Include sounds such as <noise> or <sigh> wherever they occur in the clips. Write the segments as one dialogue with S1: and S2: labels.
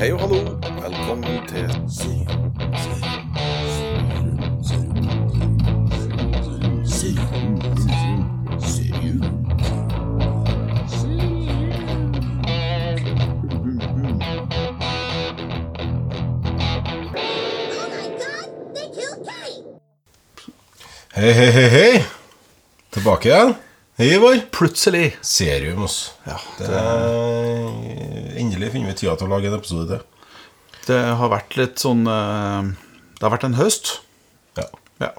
S1: Hei og hallo. Velkommen til!
S2: Hei, hei, hei, hei. Tilbake igjen. Hei, Ivar.
S3: Plutselig.
S2: Serium, oss
S3: Ja,
S2: Det det... Endelig finner vi tida til å lage en episode til.
S3: Det har vært litt sånn eh, Det har vært en høst.
S2: Ja.
S3: Ja.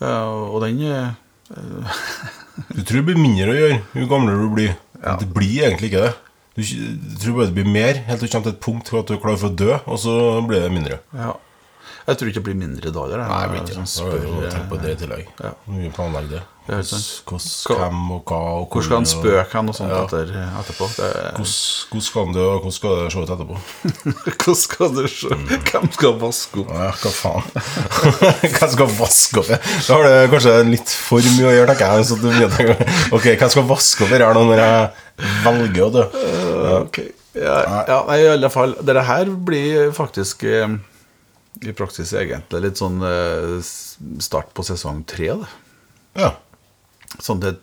S3: Eh, og den eh, <laughs>
S2: Du tror det blir mindre å gjøre jo gamlere du blir. Ja. det blir egentlig ikke det. Du, du tror bare det blir mer, helt til du kommer til et punkt hvor du er klar for å dø, og så blir det mindre.
S3: Ja. Jeg tror ikke det blir mindre dager. Det er
S2: Nei, jeg blir ikke det. har jo tenkt på det i tillegg.
S3: Ja.
S2: Vi planlegger det.
S3: Det
S2: Hvordan, og hva og
S3: Hvor skal han spøke hen og sånt
S2: Ja.
S3: etter, etterpå?
S2: Hvordan, skal han dø, og hvordan skal det se ut etterpå?
S3: hvordan skal du se? Hvem skal vaske opp?
S2: Ja, hva faen? <laughs> hvem skal vaske opp? Da har du kanskje litt for mye å gjøre, tenker jeg. Så du begynner ok, hvem skal vaske opp nå når jeg velger å dø?
S3: Ok. Ja, ja, i alle fall Dette her blir faktisk eh, i praksis egentlig litt sånn eh, start på sesong tre.
S2: Ja.
S3: Sånn det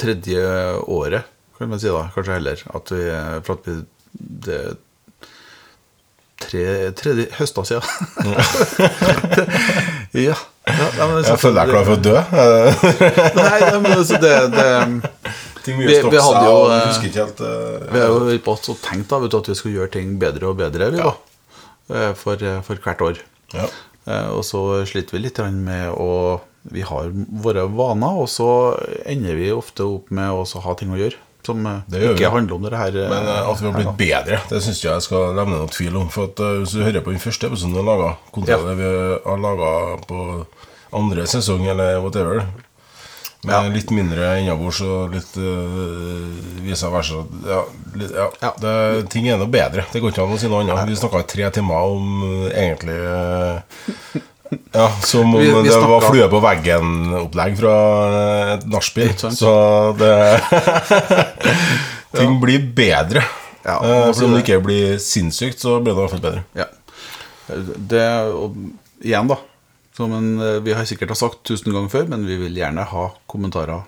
S3: tredje året, kan man si da, kanskje heller. At vi, for at vi Det er tre, tredje høsta siden. ja. <laughs> ja, ja men,
S2: Jeg føler deg klar for å dø. <laughs>
S3: Nei, nei, men altså, det, det
S2: Ting mye
S3: vi
S2: vi seg,
S3: hadde jo,
S2: og
S3: eh,
S2: husker ikke helt eh,
S3: Vi har jo på og tenkt da, vet du, at vi skulle gjøre ting bedre og bedre vi, da, eh, for, eh, for hvert år.
S2: Ja.
S3: Eh, Og så sliter vi litt med å Vi har våre vaner, og så ender vi ofte opp med å ha ting å gjøre som eh, ikke
S2: vi.
S3: handler om det her. eh,
S2: Men eh, at vi har blitt bedre, det syns jeg jeg skal levne noen tvil om. For at eh, Hvis du hører på den første episoden vi har laga, kontra
S3: Ja.
S2: det vi har laga på andre sesong eller whatever,
S3: Ja.
S2: litt mindre innabords og litt uh, vice versa ja, litt, ja.
S3: Ja.
S2: Det, Ting er nå bedre. Det går ikke an å si noe annet. Vi snakka i tre timer om uh, egentlig uh, Ja, som om
S3: Vi- vi
S2: det var flue på veggen-opplegg fra et nachspiel. Så det <laughs> Ting blir bedre.
S3: Ja,
S2: for om det. ikke blir sinnssykt, så blir det i hvert fall bedre.
S3: Ja. Det, og, igjen, da. Som en, eh, vi har sikkert har sagt tusen ganger før, men vi vil gjerne ha kommentarer.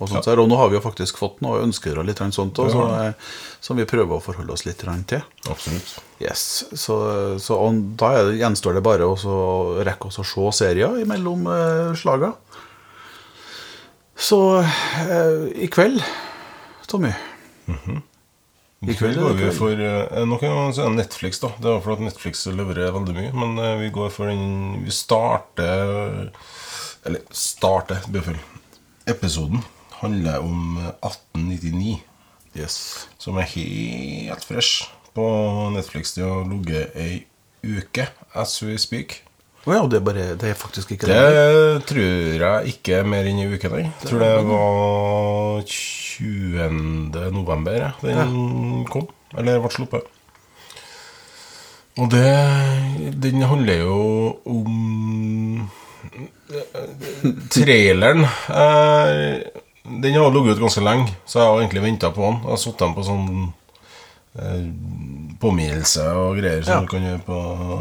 S3: Og, sånt der. og nå har vi jo faktisk fått noe ønsker og litt sånt også,
S2: Ja.
S3: så, eh, som vi prøver å forholde oss litt til.
S2: Absolutt.
S3: Yes, Så, så og da det, gjenstår det bare å rekke oss å se serier imellom eh, slaga. Så eh, i kveld, Tommy
S2: I kveld går vi for Nå kan man er Netflix, da. Det er fordi Netflix leverer veldig mye. Men eh, vi går for den Vi starter Eller starter, blir feil. Episoden handler om 1899,
S3: Yes.
S2: som er helt fresh på Netflix. De har ligget ei uke as we speak.
S3: Å ja, det er, bare, det er faktisk ikke
S2: Det tror jeg ikke er mer enn en uke, nei. Jeg tror det var 20. november ja, den kom. Eller ble sluppet. Og det Den handler jo om Traileren eh, Den har ligget ute ganske lenge, så jeg har egentlig venta på den. Jeg har satt den på sånn eh, påminnelse og greier som
S3: Ja.
S2: du kan gjøre på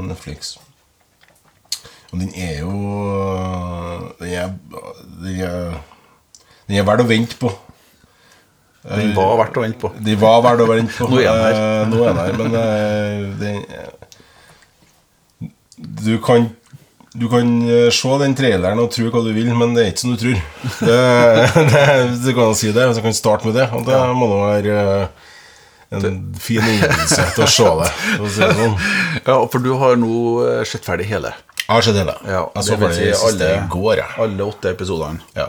S2: Netflix. Og den er jo Den er, den er, den er verdt å vente på.
S3: Den var verdt å vente på.
S2: De var verdt å vente på. <laughs>
S3: Nå er den her.
S2: Eh, Nå er den her, men eh, den Du kan du kan eh, se den traileren og tro hva du vil, men det er ikke som du tror. <laughs> Det, det, du kan si det, så kan starte med det. Og det må da være eh, en fin innledelse til å se det. Å si det sånn. <laughs>
S3: Ja, for du har nå eh, sett ferdig hele.
S2: Jeg har sett hele.
S3: Ja,
S2: jeg så
S3: det
S2: siste
S3: alle-
S2: i går.
S3: Alle åtte episodene.
S2: Ja.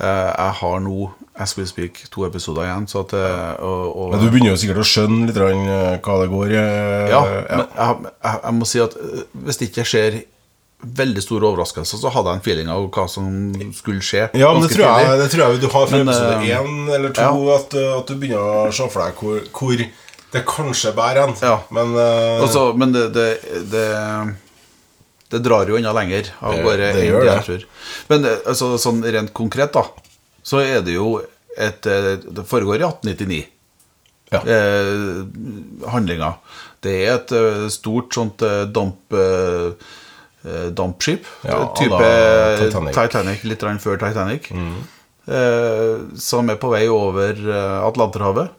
S3: Eh, Jeg har nå, as we speak, to episoder igjen. Så at, eh, og, og,
S2: Men du begynner jo sikkert å skjønne litt eh, hva det går i.
S3: ja, men jeg, jeg, må si at hvis det ikke skjer veldig store overraskelser, så hadde jeg en feeling av hva som skulle skje.
S2: Ja, men det tror, jeg, det tror jeg du har fra episode én eller to, at, eh, at du begynner å se for deg hvor, hvor det kanskje bærer hen.
S3: Ja.
S2: Men uh,
S3: Også, men det, det, det, det drar jo ennå lenger av gårde enn det. jeg tror. Men eh, altså, sånn rent konkret, da, så er det jo et eh, Det foregår i 1899.
S2: Ja.
S3: Eh, handlinga. Det er et eh, stort sånt damp, eh, dampskip.
S2: Ja,
S3: type Titanic.
S2: Titanic.
S3: litt før Titanic. Eh, som er på vei over Atlanterhavet.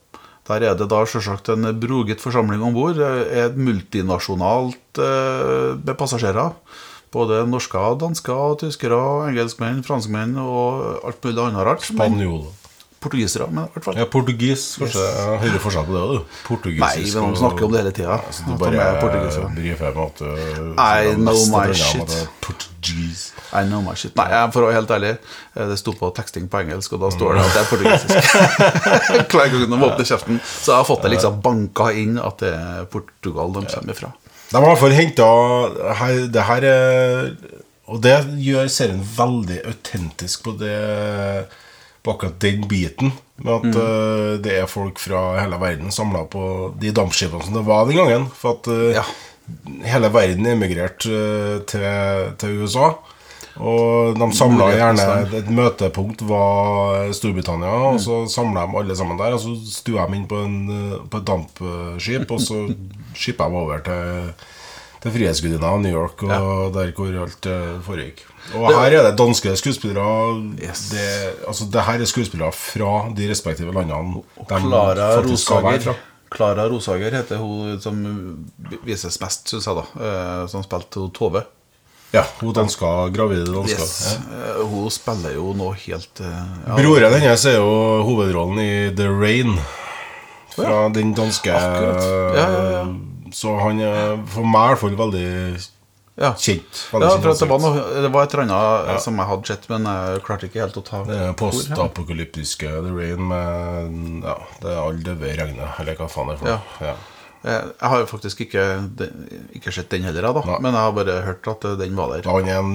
S3: Der er det da selvsagt en broget forsamling om bord. Multinasjonalt eh, med passasjerer. Både norske, danske, tyskere, engelskmenn, franskmenn og alt mulig annet rart. Men
S2: Spanjol.
S3: Portugisere, men i hvert fall.
S2: Ja, portugis. Kanskje jeg hører forskjell på det òg, du. Portugisisk
S3: Nei, men de snakker om det hele tida.
S2: Så du bare brifer med at
S3: I know my shit. I know my shit. Nei, for å være helt ærlig, eh, det sto på teksting på engelsk, og da står det at det er portugisisk. <laughs> Hver gang de åpner kjeften. Så jeg har fått det liksom banka inn at det er Portugal de kommer fra.
S2: De har i hvert fall henta Det her er Og det gjør serien veldig autentisk på det På akkurat den biten. Med at eh, det er folk fra hele verden samla på de dampskipene som det var den gangen. For at uh,
S3: Ja.
S2: hele verden emigrerte uh, til, til USA. Og de samla gjerne. Et møtepunkt var Storbritannia, og så samla de alle sammen der. Og så stua de inn på, en, på et dampskip, og så <laughs> skippa de over til, til Frihetsgudinna New York, og der hvor alt eh, foregikk. Og her er det danske skuespillere.
S3: Yes.
S2: Det, altså, det her er skuespillere fra de respektive landene de
S3: Klara Rosager. Klara Rosager heter hun som vises mest, syns jeg, da. eh, Som spilte Tove.
S2: Ja, hun danska gravide danska.
S3: Yes.
S2: Ja.
S3: Eh, Hun spiller jo nå helt ja,
S2: Broren hennes er jo hovedrollen i The Rain. Fra den danske
S3: Akkurat. Ja, ja, ja.
S2: Så han er for meg i hvert fall veldig
S3: ja.
S2: kjent.
S3: Ja,
S2: Veldig
S3: for at det, var noe, det var et eller annet som jeg hadde sett, men jeg klarte ikke helt å ta
S2: Det postapokalyptiske The Rain med Ja, det er all ved regnet, eller hva faen det er for noe. Ja.
S3: Eh, Jeg har jo faktisk ikke, ikke sett den heller, da.
S2: Nei.
S3: men jeg har bare hørt at eh, den var der.
S2: Han er en,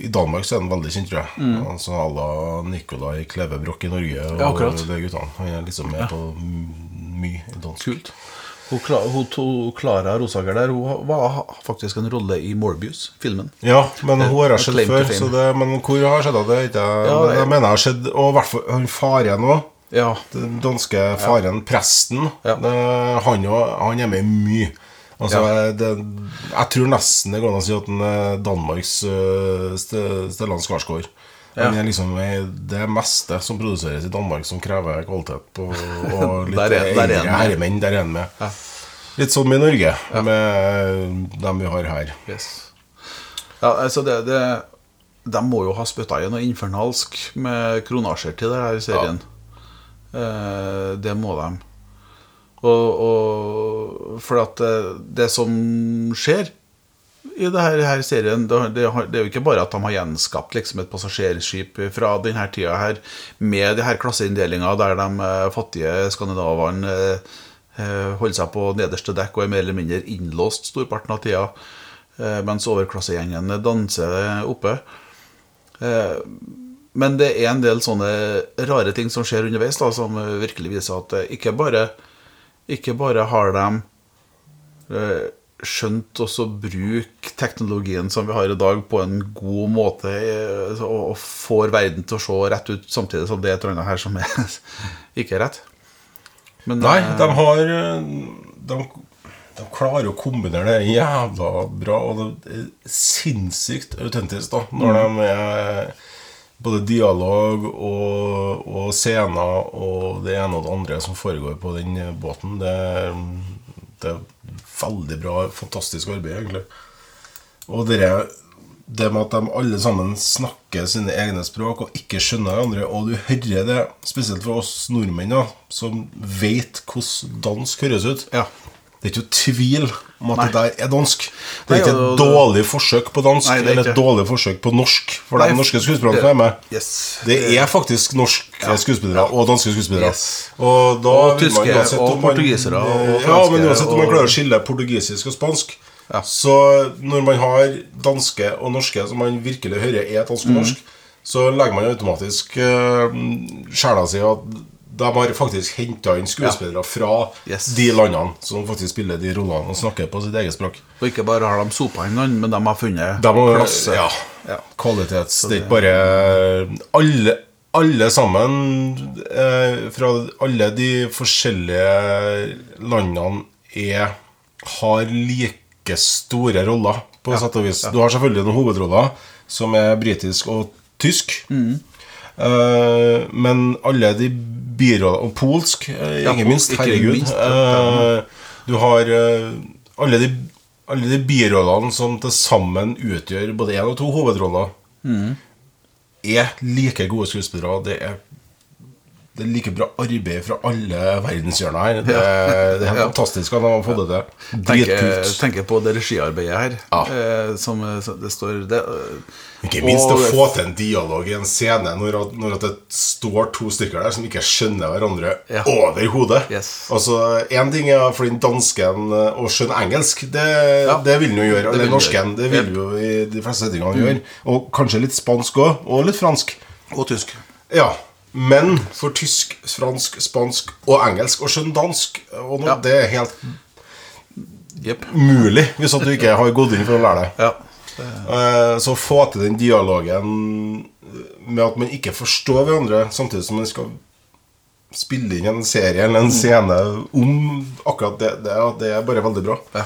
S2: I Danmark så er han veldig kjent, tror jeg.
S3: Mm.
S2: Altså à la Nicolai Klevebrok i Norge. Og
S3: Ja, akkurat.
S2: de guttene. Han er liksom med på m- mye dansk.
S3: Kult. Hun, Kla- hun to, Klara Rosager der Hun var faktisk en rolle i Morbius, filmen.
S2: Ja, men hun har jeg sett
S3: Claim to
S2: før.
S3: fame.
S2: Så det, men hvor har skjedd sett det? vet jeg
S3: Ja,
S2: Men jeg mener jeg har sett Og i hvert fall han faren òg.
S3: Ja,
S2: Den danske faren, presten.
S3: Ja.
S2: Det, han, jo, han er med mye. Altså, det, jeg tror nesten det går an å si at han er Danmarks uh, Stellan Skarsgård.
S3: Ja.
S2: er liksom i det meste som produseres i Danmark som krever kvalitet på Og <laughs> litt
S3: Der er- der er
S2: herremenn. Der er han med.
S3: Ja.
S2: Litt som i Norge, med dem vi har her.
S3: yes. ja altså det, det De må jo ha spytta i noe infernalsk med kronasjer til det her i serien. Eh, det må de. Og, og For at det, det som skjer i her serien det, det, det er jo ikke bare at de har gjenskapt liksom et passasjerskip fra denne tida her med de her klasseinndelinga der de eh, fattige skandinavene eh, eh, holder seg på nederste dekk og er mer eller mindre innlåst storparten av tida, eh, mens overklassegjengene danser oppe. Eh, Men det er en del sånne rare ting som skjer underveis, da, som virkelig viser at eh, ikke bare, ikke bare har de skjønt også bruke teknologien som vi har i dag, på en god måte, eh, og, får verden til å se rett ut, samtidig som det er et eller annet her som er <laughs> ikke er rett. Men,
S2: Nei,
S3: eh,
S2: de har de, de klarer å kombinere det jævla bra, og det er sinnssykt autentisk, da, når de er både dialog og, og scener og det ene og det andre som foregår på den båten. Det, er veldig bra, fantastisk arbeid, egentlig. Og det, det med at de alle sammen snakker sine egne språk og ikke skjønner hverandre, og du hører det, spesielt for oss nordmenn, da, som vet hvordan dansk høres ut.
S3: Ja.
S2: Det er ikke tvil om at
S3: Nei.
S2: det der er dansk. Det er ikke et dårlig forsøk på dansk
S3: Nei, er
S2: eller et dårlig forsøk på norsk for de norske skuespillerne som er med.
S3: yes.
S2: Det er faktisk norske skuespillere og danske skuespillere.
S3: Yes.
S2: Og, da
S3: Og
S2: tyske man uansett
S3: og portugisere, og
S2: Ja, men uansett om man klarer å skille portugisisk og spansk
S3: Ja.
S2: Så når man har danske og norske som man virkelig hører er dansk
S3: Mm.
S2: og norsk, så legger man automatisk uh, sjela si at de har faktisk henta inn skuespillere fra
S3: Yes.
S2: de landene som faktisk spiller de rollene og snakker på sitt eget språk.
S3: Og ikke bare har de sopa inn noen, men de har funnet
S2: De må,
S3: klasse.
S2: ja,
S3: Ja.
S2: Kvalitets. Det er ikke bare Alle, alle sammen eh, fra alle de forskjellige landene er har like store roller, på sett og vis. Du har selvfølgelig noen hovedroller, som er britisk og tysk.
S3: Mm.
S2: Eh, men alle de byrådene Og polsk, eh,
S3: Ja,
S2: ikke minst.
S3: ikke
S2: Herregud.
S3: minst,
S2: Eh, du har alle de alle de birollene som til sammen utgjør både én og to hovedroller,
S3: Mm.
S2: er like gode skuespillere. Det er, det er like bra arbeid fra alle verdenshjørner her. Det, det er fantastisk at de har fått det til. Dritkult.
S3: tenker på det regiarbeidet her.
S2: Ja.
S3: Eh, som eh, det står det, eh,
S2: Ikke minst
S3: og-
S2: å få til en dialog i en scene når, når at det står to stykker der som ikke skjønner hverandre
S3: Ja.
S2: overhodet.
S3: Yes.
S2: Altså, Én ting er for den dansken å skjønne engelsk, det,
S3: Ja.
S2: det vil han jo gjøre. Eller norsken, det vil jo i de fleste settingene gjøre. Og kanskje litt spansk òg, og litt fransk.
S3: Og tysk.
S2: Ja, men for tysk, fransk, spansk og engelsk og skjønn dansk og noe,
S3: Ja.
S2: Det er helt
S3: yep.
S2: mulig hvis at du ikke har gått inn for å lære det.
S3: Ja.
S2: Eh, Så få til den dialogen med at man ikke forstår hverandre, samtidig som man skal spille inn en serie eller en scene om akkurat det, det, det er bare veldig bra.
S3: Ja.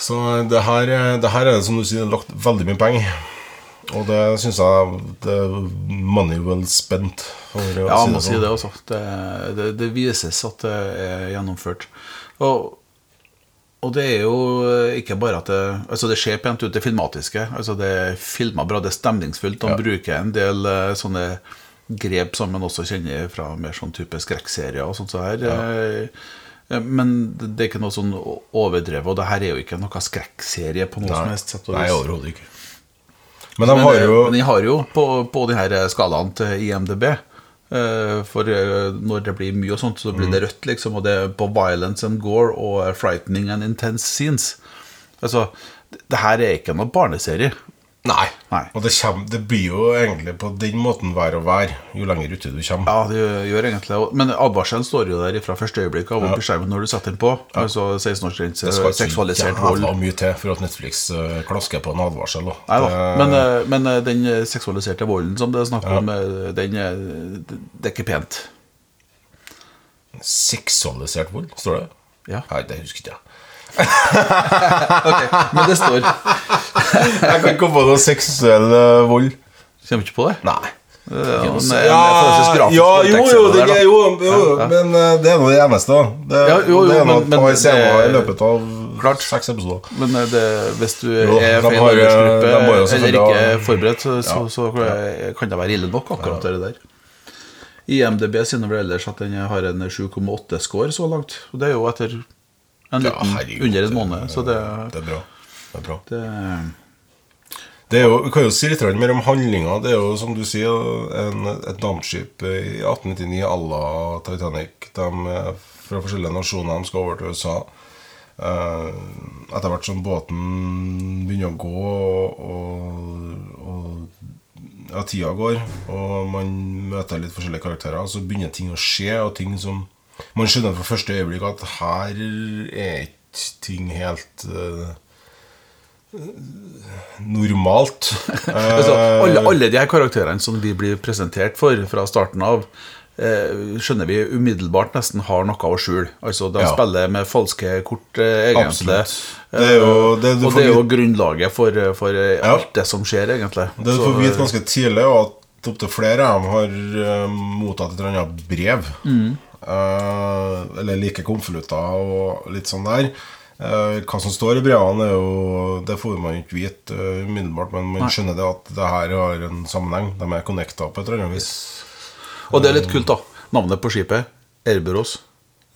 S2: Så det her, er- det her er det som du sier, lagt veldig mye penger. Og det syns jeg det er money well spent. For å
S3: Ja,
S2: si
S3: man må si
S2: sånn.
S3: det også. Det, det, det vises at det er gjennomført. Og, og det er jo ikke bare at det Altså, det ser pent ut, det filmatiske. Altså, det er filma bra, det er stemningsfullt. De bruker en del eh, sånne grep som man også kjenner fra mer sånn type skrekkserier og sånt så her. ja. Men det er ikke noe sånn overdrevet, og det her er jo ikke noe skrekkserie på noe som helst sett
S2: nei overhodet ikke. Men de har
S3: eh,
S2: jo
S3: men de har jo på, på de her skalaene til IMDb eh, For eh, når det blir mye og sånt Så blir
S2: Mm.
S3: det rødt liksom Og det er på violence and gore Og eh, frightening and intense scenes Altså, det, det her er ikke noen barneserie
S2: Nei.
S3: Nei.
S2: Og det, kommer, det blir jo egentlig på den måten vær og vær jo lenger uti du kommer.
S3: Ja, det gjør egentlig Men advarselen står jo der fra første øyeblikk av ja. skjermen når du setter den på Altså 16-årsgrense,
S2: Det skal ikke
S3: vold
S2: mye til for at Netflix uh, klasker på en advarsel. Da.
S3: Nei da, men, eh, men eh, den eh, seksualiserte volden som det er snakk om eh, Den, eh, det er ikke pent
S2: Seksualisert vold, står det?
S3: Ja.
S2: Nei, det husker ikke jeg.
S3: Ok, men det står
S2: Jeg kan ikke på noe seksuell eh, vold.
S3: Kommer ikke på det?
S2: Nei.
S3: Ja, men,
S2: Ja,
S3: ja,
S2: ja, jo, jo, det, er- jo, jo men eh, det er nå det eneste. Det,
S3: Ja, jo, jo,
S2: det er noe
S3: men- men
S2: par i løpet av
S3: Klart.
S2: seks episoder.
S3: Men eh, det, hvis du
S2: Jo,
S3: er feil aldersgruppe
S2: jo
S3: eller ikke
S2: er
S3: forberedt, så, så, så kan det være ille nok, akkurat det der. IMDb sier vel ellers at den har en 7,8 score så langt. Og det er jo etter en
S2: Ja, herregud,
S3: under en måned. Så det,
S2: Det er bra. Det er bra.
S3: det
S2: Det er jo, vi kan jo si litt mer om handlinga. Det er jo, som du sier, en, et dampskip i 1899 à la Titanic. De fra forskjellige nasjoner de skal over til USA. Eh, etter hvert som båten begynner å gå, og, og ja, tida går, og man møter litt forskjellige karakterer, så begynner ting å skje, og ting som Man skjønner fra første øyeblikk at her er ikke ting helt uh, normalt. <laughs>
S3: altså,
S2: Eh,
S3: alle, alle de her karakterene som vi blir presentert for fra starten av, eh, skjønner vi umiddelbart nesten har noe å skjule. Altså, de
S2: Ja.
S3: spiller med falske kort, eh, egentlig.
S2: Absolutt. Det er jo- det-
S3: og det er jo grunnlaget for, for ja. alt det som skjer, egentlig.
S2: Det du får vite ganske tidlig, og at opptil flere av dem har eh, mottatt et eller annet brev.
S3: Mm.
S2: Eh, eller like konvolutter og litt sånn der. Eh, hva som står i brevene, er jo Det får man ikke vite eh, umiddelbart, men man skjønner det at det her har en sammenheng. De er connecta på et eller annet vis.
S3: Og det er litt kult, da. Navnet på skipet, Erberos.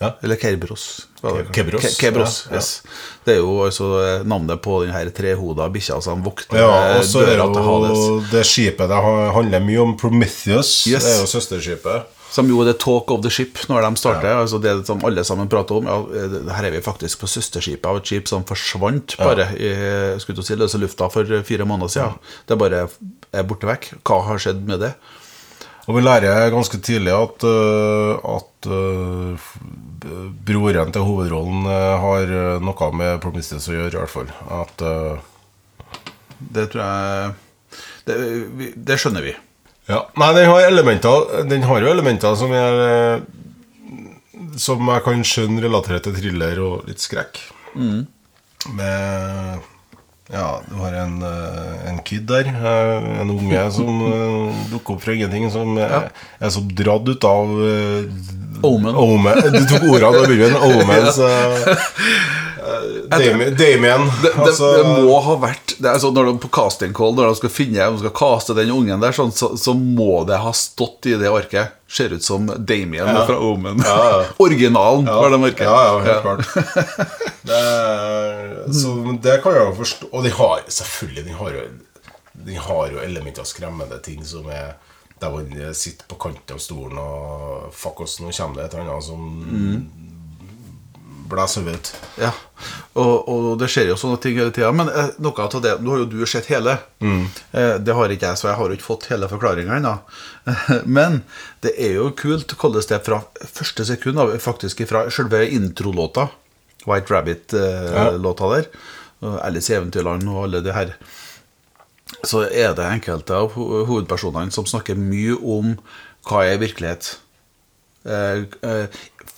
S2: Ja.
S3: Eller Kerberos. er det?
S2: Kebros,
S3: Kebros,
S2: ja, ja.
S3: yes. Det er jo altså navnet på den her trehoda bikkja som vokter
S2: Ja,
S3: døra til Hades.
S2: det skipet det handler mye om Prometheus.
S3: Yes.
S2: Det er jo søsterskipet.
S3: Som jo er the talk of the ship når de starter. Altså det som alle sammen prater om. Ja, eh, her er vi faktisk på søsterskipet av et skip som forsvant bare i skulle si, løse lufta for fire måneder siden. Det bare er borte vekk. Hva har skjedd med det?
S2: Og vi lærer ganske tidlig at, øh, at broren til hovedrollen har noe med Prometheus å gjøre, i hvert fall. At
S3: Det tror jeg Det, det skjønner vi.
S2: Ja. Nei, den har elementer Den har jo elementer som er øh, Som jeg kan skjønne relaterer til thriller og litt skrekk. Med Ja, du har en, eh, en kid der. eh, En unge som eh, dukker opp fra ingenting. Som er, er så dratt ut av eh,
S3: Omen.
S2: Omen. Du tok ordene av Bibelen. Omen, så eh, Damien. Damien
S3: Det, det,
S2: altså,
S3: det må ha vært det er sånn Når de på casting call Når de skal finne De skal kaste den ungen der sånn, så, så må det ha stått i det arket. Ser ut som Damien fra Omen.
S2: Ja, ja. <laughs>
S3: Originalen,
S2: ja,
S3: var det merket.
S2: Ja, ja, helt klart. <laughs> Det, så det kan jeg jo forstå. Og de har selvfølgelig De har jo, de har jo elementer av skremmende ting som er der hvor sitter på kanten av stolen og Fuck oss, nå kommer det et eller annet som blåser hodet ut.
S3: Ja, og, og det skjer jo sånne ting hele tida. Men eh, noe av det Nå har jo du sett hele. Mm. det har ikke jeg, så jeg har jo ikke fått hele forklaringa ennå. <laughs> Men det er jo kult hvordan det fra første sekund, faktisk fra selve introlåta, White Rabbit-låta der, Alice i Eventyrland og alle de her så er det enkelte av hovedpersonene som snakker mye om hva er virkelighet.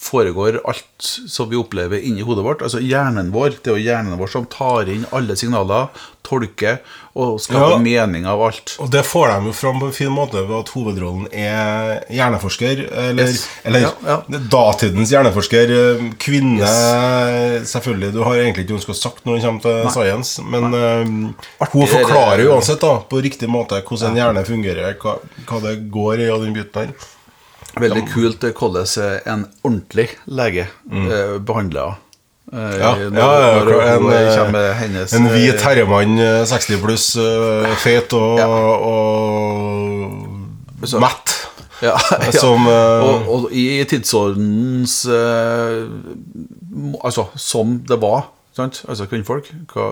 S3: Foregår alt som vi opplever inni hodet vårt. Altså hjernen vår. Det er jo hjernen vår som tar inn alle signaler, tolker og skaper
S2: Ja.
S3: mening av alt.
S2: Og det får de jo fram på en fin måte ved at hovedrollen er hjerneforsker. Eller,
S3: Yes.
S2: eller
S3: Ja, ja.
S2: datidens hjerneforsker. Kvinne Kvinne Selvfølgelig, du har egentlig ikke ønsket å sagt når det kommer til science, men uh, hun forklarer uansett da på riktig måte hvordan en hjerne fungerer, hva, hva det går i og den biten der.
S3: Veldig kult eh, hvordan eh, en ordentlig lege mm. behandler henne. Eh,
S2: Ja,
S3: når-
S2: ja, ja,
S3: når
S2: en, eh,
S3: hennes
S2: En hvit
S3: eh,
S2: herremann, eh, 60 pluss, eh, fet og,
S3: Ja.
S2: og
S3: Så-
S2: mett.
S3: Ja. <laughs>
S2: Som, eh,
S3: og, og i tidsordens eh, Altså, som det var. Sant? Altså kvinnfolk. Hva,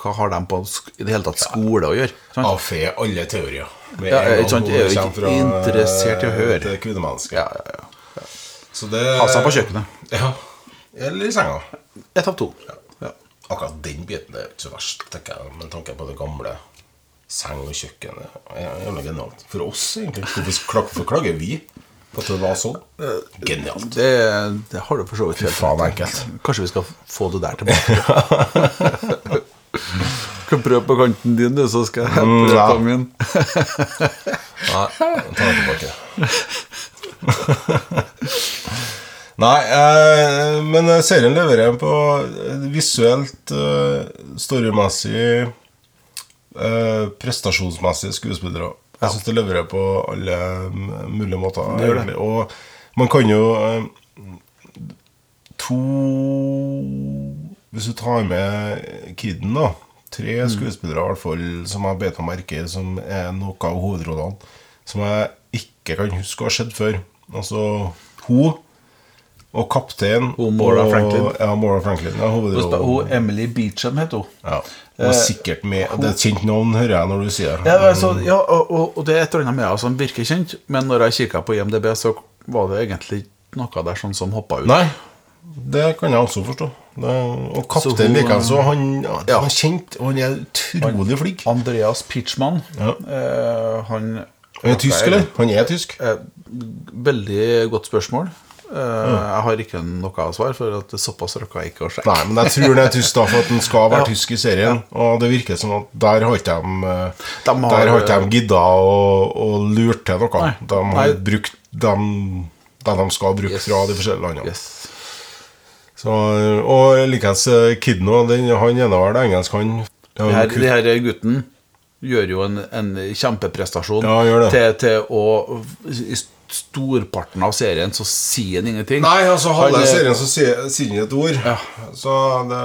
S3: hva har de på i det hele tatt skole å gjøre? Sant?
S2: Avfe alle teorier. Med
S3: Ja, ikke sant, jeg er jo ikke interessert i å høre.
S2: Det kvinnemennesket.
S3: Ja, ja, ja.
S2: Så det
S3: Ha seg på kjøkkenet.
S2: Ja. Eller i senga.
S3: Av to. Ja.
S2: Akkurat den biten er ikke så verst, tenker jeg, med tanke på det gamle. Seng og kjøkken jævla genialt. For oss, egentlig. Hvorfor klager vi at det var sånn? Genialt.
S3: Det, det har du for så vidt helt
S2: faen enkelt.
S3: Kanskje vi skal få det der tilbake. <laughs> Kan prøve på kanten din, du, så skal jeg
S2: Mm,
S3: prøve
S2: ja.
S3: på min.
S2: Nei, ta den tilbake. <laughs> Nei, eh, men serien leverer på eh, visuelt, eh, storymessig, eh, prestasjonsmessig skuespillere. Jeg syns det leverer på alle mulige måter.
S3: Det gjør det.
S2: Og man kan jo eh, To Hvis du tar med Kidden, da. Tre
S3: Mm.
S2: skuespillere i hvert fall som jeg bet meg merke i, som er noe av hovedrollene. Som jeg ikke kan huske å ha sett før. Altså hun og kaptein
S3: Hun
S2: og,
S3: Franklin.
S2: Ja, Mora Franklin. Ja,
S3: Hun hun Emily Beecham het hun.
S2: Ja, hun er sikkert med. Det er et kjent navn, hører jeg når du sier det.
S3: Ja, altså, ja og, og, det er et eller annet med henne som virker kjent, men når jeg kikka på IMDb, så var det egentlig ikke noe der sånn som hoppa ut.
S2: Nei, det kan jeg også forstå. Det, og kaptein
S3: hun-
S2: likeenså. Han, ja, han er kjent, og han er utrolig flink.
S3: Andreas Pitchman.
S2: Ja.
S3: Eh, han
S2: Han er tysk, eller? Han er tysk.
S3: Eh, veldig godt spørsmål. Eh, Jeg har ikke noe svar, for at såpass rakk jeg ikke å sjekke.
S2: Nei, men jeg tror den er tysk, da, for at den skal være
S3: Ja.
S2: tysk i serien. Og det virker som at der har ikke de, eh,
S3: De har-
S2: Der har ikke de gidda å, å lure til noe.
S3: Nei.
S2: De har
S3: Nei.
S2: brukt dem det de skal bruke
S3: Yes.
S2: fra de forskjellige landene.
S3: Yes.
S2: Så, og likeens Kidno, Kidden. Han ene var det engelsk, han. Ja,
S3: Det her, det her gutten gjør jo en, en kjempeprestasjon
S2: Ja, gjør det.
S3: til, til å I storparten av serien så sier han ingenting.
S2: Nei, altså halve
S3: er-
S2: serien så sier han ikke et ord.
S3: Ja.
S2: Så det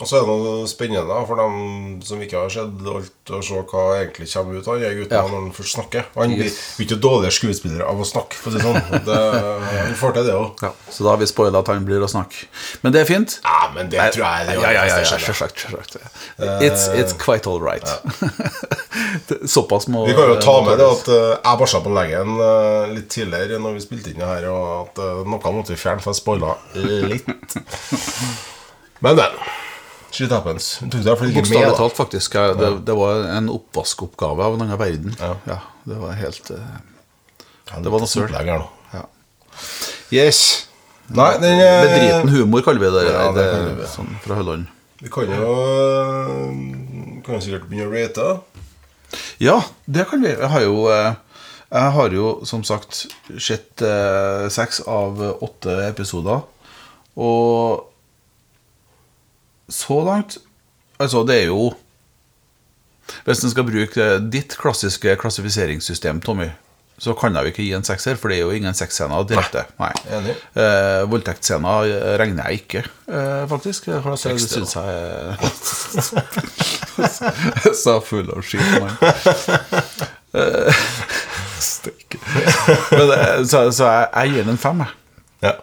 S2: Og så er det noe spennende for dem som ikke har sett alt, å se hva egentlig kommer ut av han gutten
S3: Ja.
S2: når han først snakker. Han blir ikke dårligere skuespiller av å snakke, for å si det sånn. Det, <laughs> han får til det òg.
S3: Ja, så da har vi spoila at han blir å snakke. Men det er fint.
S2: Ja, men det tror jeg det
S3: ja, ja, ja, ja, selvsagt, selvsagt. It's, it's quite all right. <laughs> Såpass må
S2: Vi kan jo ta med det at eh, jeg barsa på leggen eh, litt tidligere når vi spilte inn det her, og at eh, noe måtte vi fjerne, for jeg spoila litt. <laughs> Men, men. Shit happens. Tok det iallfall ikke med.
S3: Bokstavelig talt, faktisk. ja, Det, det var en oppvaskoppgave av en annen verden.
S2: Ja.
S3: det var helt
S2: uh,
S3: det var noe søl. ja. Yes.
S2: Nei, den er
S3: Bedriten humor kaller vi det.
S2: Ja, det
S3: det,
S2: kaller vi
S3: sånn fra Hølland.
S2: Vi kan jo Kan jo sikkert begynne å rate.
S3: Ja, det kan vi. Jeg har jo eh, Jeg har jo som sagt sett eh, seks av åtte episoder. Og så langt Altså, det er jo Hvis en skal bruke ditt klassiske klassifiseringssystem, Tommy, så kan jeg jo ikke gi en sekser, for det er jo ingen sexscener direkte. Nei.
S2: Enig.
S3: Eh, Voldtektsscener regner jeg ikke, eh, faktisk. For det syns jeg <laughs> er Så full av skit, mann. Eh, <laughs> Men, eh, Så, så jeg, jeg gir den en fem, jeg.
S2: Ja.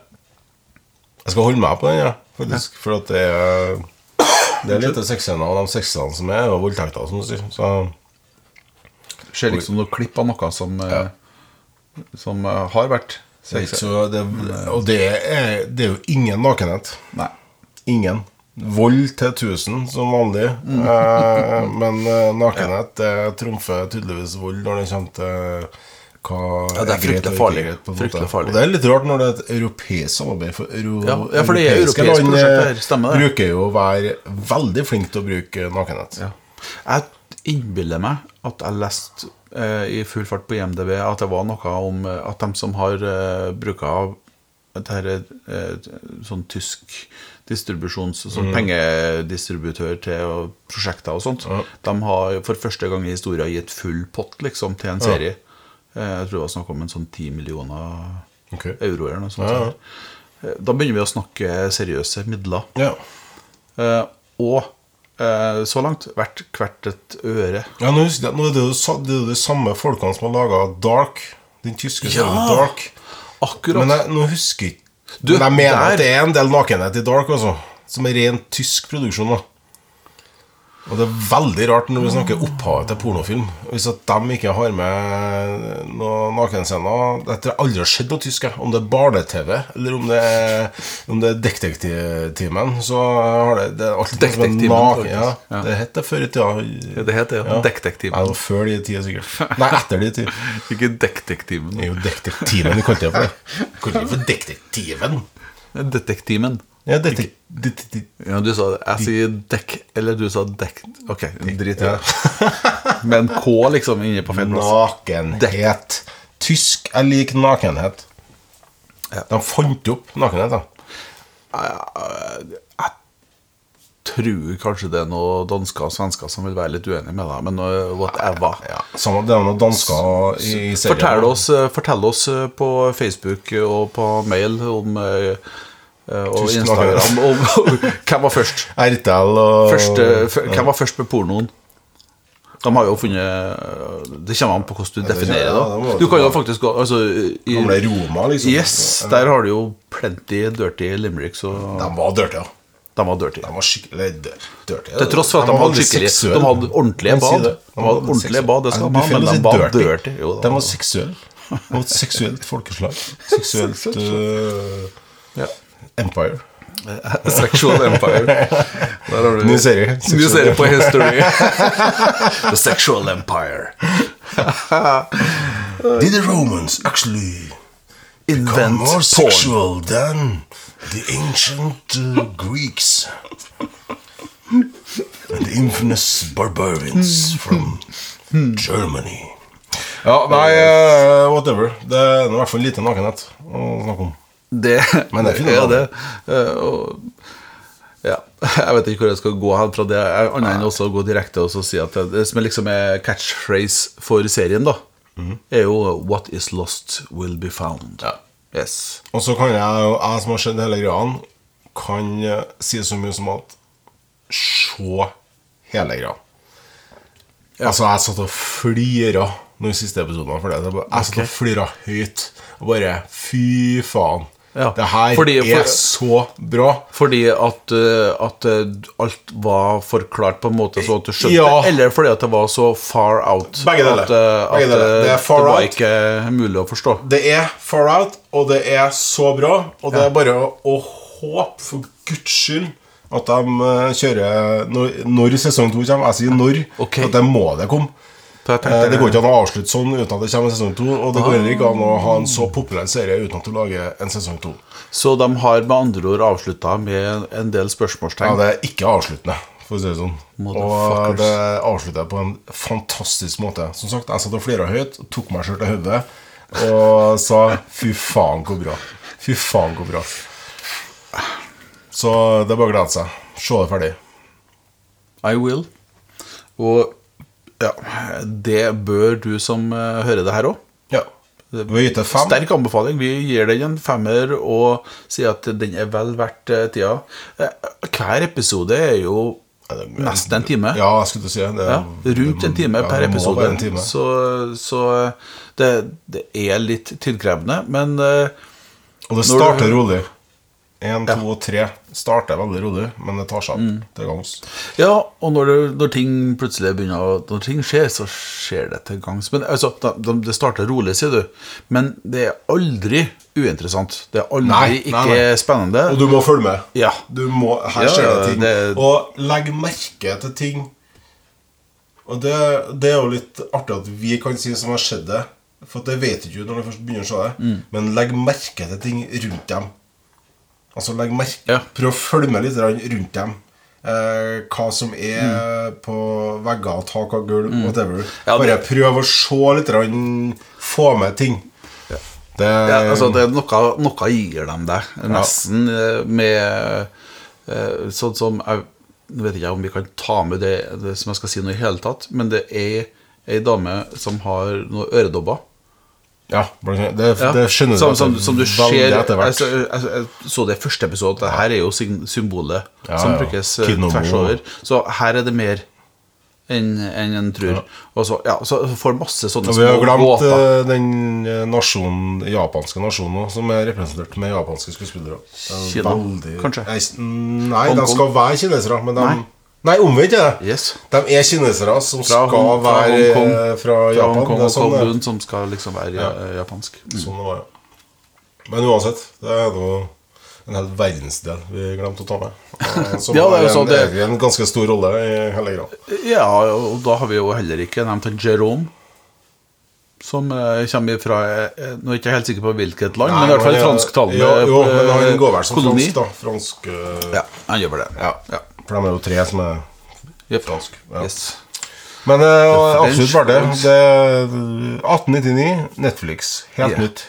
S2: Jeg skal holde meg på den, ja, faktisk. For at det er Det er lite sexscener, og de sexscenene som er, er jo voldtekter, som du sier. Så
S3: Ser liksom noe klipp av noe som, ja. som eh, har vært
S2: så det, Og det er, det er jo ingen nakenhet.
S3: Nei.
S2: Ingen. Vold til 1000 som vanlig. Eh, men eh, nakenhet <laughs> det trumfer tydeligvis vold når det kommer til hva
S3: Ja, det er fryktelig farlig. Fryktelig farlig.
S2: Og det er litt rart når det er et europeisk samarbeid. For euro,
S3: Ja, ja, for det er
S2: europeiske
S3: europeisk
S2: land, eh,
S3: stemmer det.
S2: bruker jo å være veldig flink til å bruke nakenhet.
S3: Ja. Jeg innbiller meg at jeg leste eh, i full fart på IMDb at det var noe om eh, at de som har eh, bruk av det her, eh, sånn tysk distribusjons Sånn pengedistributør til og prosjekter og sånt, de har for første gang i historien gitt full pott liksom, til en serie. Eh, jeg tror det var snakk om en sånn 10 millioner
S2: okay.
S3: euro eller noe sånt.
S2: Ja, ja.
S3: Eh, Da begynner vi å snakke seriøse midler.
S2: Ja.
S3: Eh, og eh, så langt hvert, hvert et øre.
S2: Ja, nå husker jeg, nå er det jo det er jo de samme folkene som har laga Dark. Den tyske
S3: Ja!
S2: Dark.
S3: Akkurat.
S2: Men jeg, nå husker ikke Men jeg mener
S3: der-
S2: at det er en del nakenhet i Dark, altså. Som er ren tysk produksjon. da Og det er veldig rart når vi snakker opphavet til pornofilm. Hvis at de ikke har med noen nakenscener Dette har aldri skjedd på tysk. Om det er Barne-TV, eller om det er, om det er Detektivtimen, så har det, det er alltid
S3: Detektimen,
S2: Ja,
S3: Ja.
S2: det het det før i tida.
S3: det heter ja. Detektiven.
S2: Ja, det var før de tida, sikkert. Nei, etter de tida. <laughs>
S3: Ikke detektiven.
S2: Det er jo Detektiven vi kalte det for. det Kalte det for Detektiven.
S3: Detektimen.
S2: Ja, detek... detek-
S3: Ja, du sa Jeg sier dekk, eller du sa dekk. Ok, drit i det. <laughs> Med en K liksom inne på feil plass.
S2: Nakenhet. Tysk er lik nakenhet.
S3: Ja.
S2: De fant opp nakenhet, da.
S3: Jeg tror kanskje det er noen dansker og svensker som vil være litt uenige med deg, men uh, whatever.
S2: Ja, samme, det er noen dansker i serien.
S3: Fortell oss, eh, fortell oss eh, på Facebook og på mail om og
S2: Tysk
S3: Instagram <laughs> Og, hvem var først.
S2: RTL og
S3: Første, hvem var først med pornoen? De har jo funnet Det kommer an på hvordan du definerer
S2: ja, det
S3: Du kan jo faktisk gå altså, i,
S2: Roma, liksom.
S3: Yes, der har du jo plenty dirty limericks. Og
S2: De var dirty, ja.
S3: de var dirty.
S2: De var skikkelig dirty.
S3: Til tross for at de hadde skikkelig De hadde ordentlige bad. De hadde ordentlige bad, det skal de ha, men de var
S2: dirty.
S3: dirty. Jo.
S2: De var seksuelle. Det var et seksuelt folkeslag. <laughs> Seksuelt uh,
S3: Ja.
S2: Empire. <laughs>
S3: Sexual Empire. Du
S2: Ny serie.
S3: Ny serie på History. <laughs> The Sexual Empire. <laughs>
S2: Did the Romans actually
S3: Invent
S2: more
S3: porn.
S2: sexual than the ancient uh, Greeks and the infamous barbarians from Germany? Ja, nei, uh, whatever. Det er i hvert fall lite nakenhet å snakke om.
S3: Det,
S2: Men det er ikke
S3: noe. Eh, og, ja. Jeg vet ikke hvor jeg skal gå hen fra det, annet enn også å gå direkte og si at det, det som liksom er catchphrase for serien, da,
S2: mm.
S3: er jo 'What is lost will be found'.
S2: Ja.
S3: Yes.
S2: Og så kan jeg, jo- jeg som har sett hele greia, kan eh, si så mye som at Se hele greia. Altså, jeg satt og flira noen siste episoder for det. Jeg satt og flira høyt. Og bare Fy faen.
S3: Ja,
S2: Det her
S3: fordi-
S2: er
S3: for-
S2: så bra.
S3: Fordi at, eh, at eh, alt var forklart på en måte så at du skjønte
S2: Ja.
S3: Eller fordi at det var så far out
S2: Begge deler.
S3: at, eh,
S2: Begge deler. Det er far
S3: det var
S2: out.
S3: ikke mulig å forstå.
S2: Det er far out, og det er så bra. Og det er bare å, å håpe, for guds skyld, at de kjører når, når sesong to kommer. Jeg sier når, Okay. at det må det komme. Eh, Det går ikke an å avslutte sånn uten at det kommer en sesong to. Og det går heller ikke an å ha en så populær serie uten at du lager en sesong to.
S3: Så de har med andre ord avslutta med en del
S2: Ja, det er ikke avsluttende, for å si det sånn. Og det avslutter jeg på en fantastisk måte. Som sagt, jeg satt og flira høyt, tok meg sjøl til hodet og sa fy faen, hvor bra. Fy faen, hvor bra. Så det er bare å glede seg. Se det ferdig.
S3: I will. Og ja, det bør du som eh, hører det her òg.
S2: Ja.
S3: Sterk anbefaling. Vi gir den en femmer og sier at den er vel verdt eh, tida. Eh, Hver episode er jo nesten en time.
S2: Ja, jeg skulle si det.
S3: Ja, rundt en time
S2: ja,
S3: per episode.
S2: time.
S3: Så, så det, det er litt tidkrevende, men
S2: Og det starter rolig. Én, to og tre starter veldig rolig, men det tar seg
S3: Mm.
S2: opp til gangs.
S3: Ja, og når, det, når ting plutselig begynner Når ting skjer, så skjer det til gangs. Men altså, Det Det starter rolig, sier du, men det er aldri uinteressant. Det er aldri
S2: Nei,
S3: ikke
S2: nei.
S3: spennende.
S2: Og du må følge med.
S3: Ja.
S2: Du må, her
S3: Ja,
S2: skjer det ting.
S3: det-
S2: Og legg merke til ting. Og det, det er jo litt artig at vi kan si som har skjedd det. For det vet ikke du når du først begynner å se det.
S3: Mm.
S2: Men legg merke til ting rundt dem. Altså legg merke
S3: Ja.
S2: Prøv å følge med litt rundt dem. Eh, hva som er på vegger, tak og gulv, whatever.
S3: Mm. Ja, det-
S2: Bare prøv å se litt. Få med ting. Det,
S3: Ja, altså det er noe, noe gir dem deg, nesten eh, med eh, Sånn som jeg vet ikke om vi kan ta med det, det som jeg skal si nå i hele tatt, men det er ei dame som har noen øredobber.
S2: Ja, det,
S3: Ja.
S2: det skjønner
S3: som,
S2: du
S3: som,
S2: at
S3: som du ser
S2: etter hvert.
S3: altså, jeg, jeg, jeg så det i første episode. Det her er jo symbolet
S2: Ja,
S3: som
S2: ja.
S3: brukes eh, tvers over. Så her er det mer enn en, en tror. Og så, ja, så får masse sånne
S2: Og vi har glemt
S3: gåter.
S2: eh, den eh, nasjonen, japanske nasjonen også, som er representert med japanske skuespillere. Er
S3: Kina,
S2: veldig-
S3: kanskje?
S2: Nei, Nei, de skal være kinesere, men de
S3: Nei.
S2: Nei, omvendt er det.
S3: Yes.
S2: De er kinesere som
S3: Fra
S2: skal
S3: Hong- fra
S2: være eh, fra
S3: Fra
S2: Japan.
S3: Hong Kong
S2: det er
S3: og
S2: sånn.
S3: Kowloon, som skal liksom være ja. japansk. Mm.
S2: sånn det var, ja. Men uansett, det er nå en hel verdensdel vi glemte å ta med. eh, <laughs> Som
S3: Ja, det er jo
S2: en,
S3: det-
S2: en ganske stor rolle i hele greia.
S3: Ja, og da har vi jo heller ikke nevnt Jerome. Som eh, kommer fra eh, Nå er jeg ikke helt sikker på hvilket land, men i hvert fall fransktalende
S2: Jo, jo, men han
S3: eh,
S2: går vel som
S3: koloni.
S2: fransk, da. Fransk uh...
S3: Ja, han gjør vel det.
S2: Ja.
S3: Ja.
S2: For de er jo tre som er
S3: yep.
S2: fransk. Ja.
S3: Yes.
S2: Men
S3: uh,
S2: absolutt verdt det. det. er 1899, Netflix. Helt
S3: Yeah.
S2: nytt.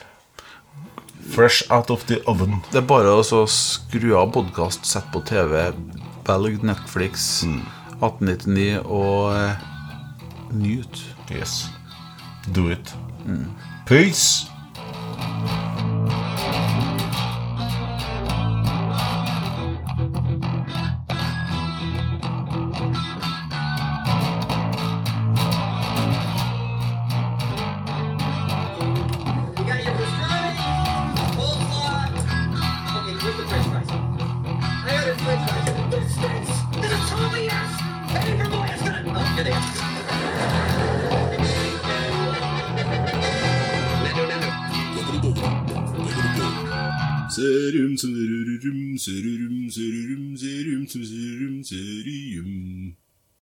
S2: Fresh out of the oven.
S3: Det er bare å skru av podkast, sette på TV, velg Netflix,
S2: Mm.
S3: 1899 og uh, nyt.
S2: Yes. Do it. Peace.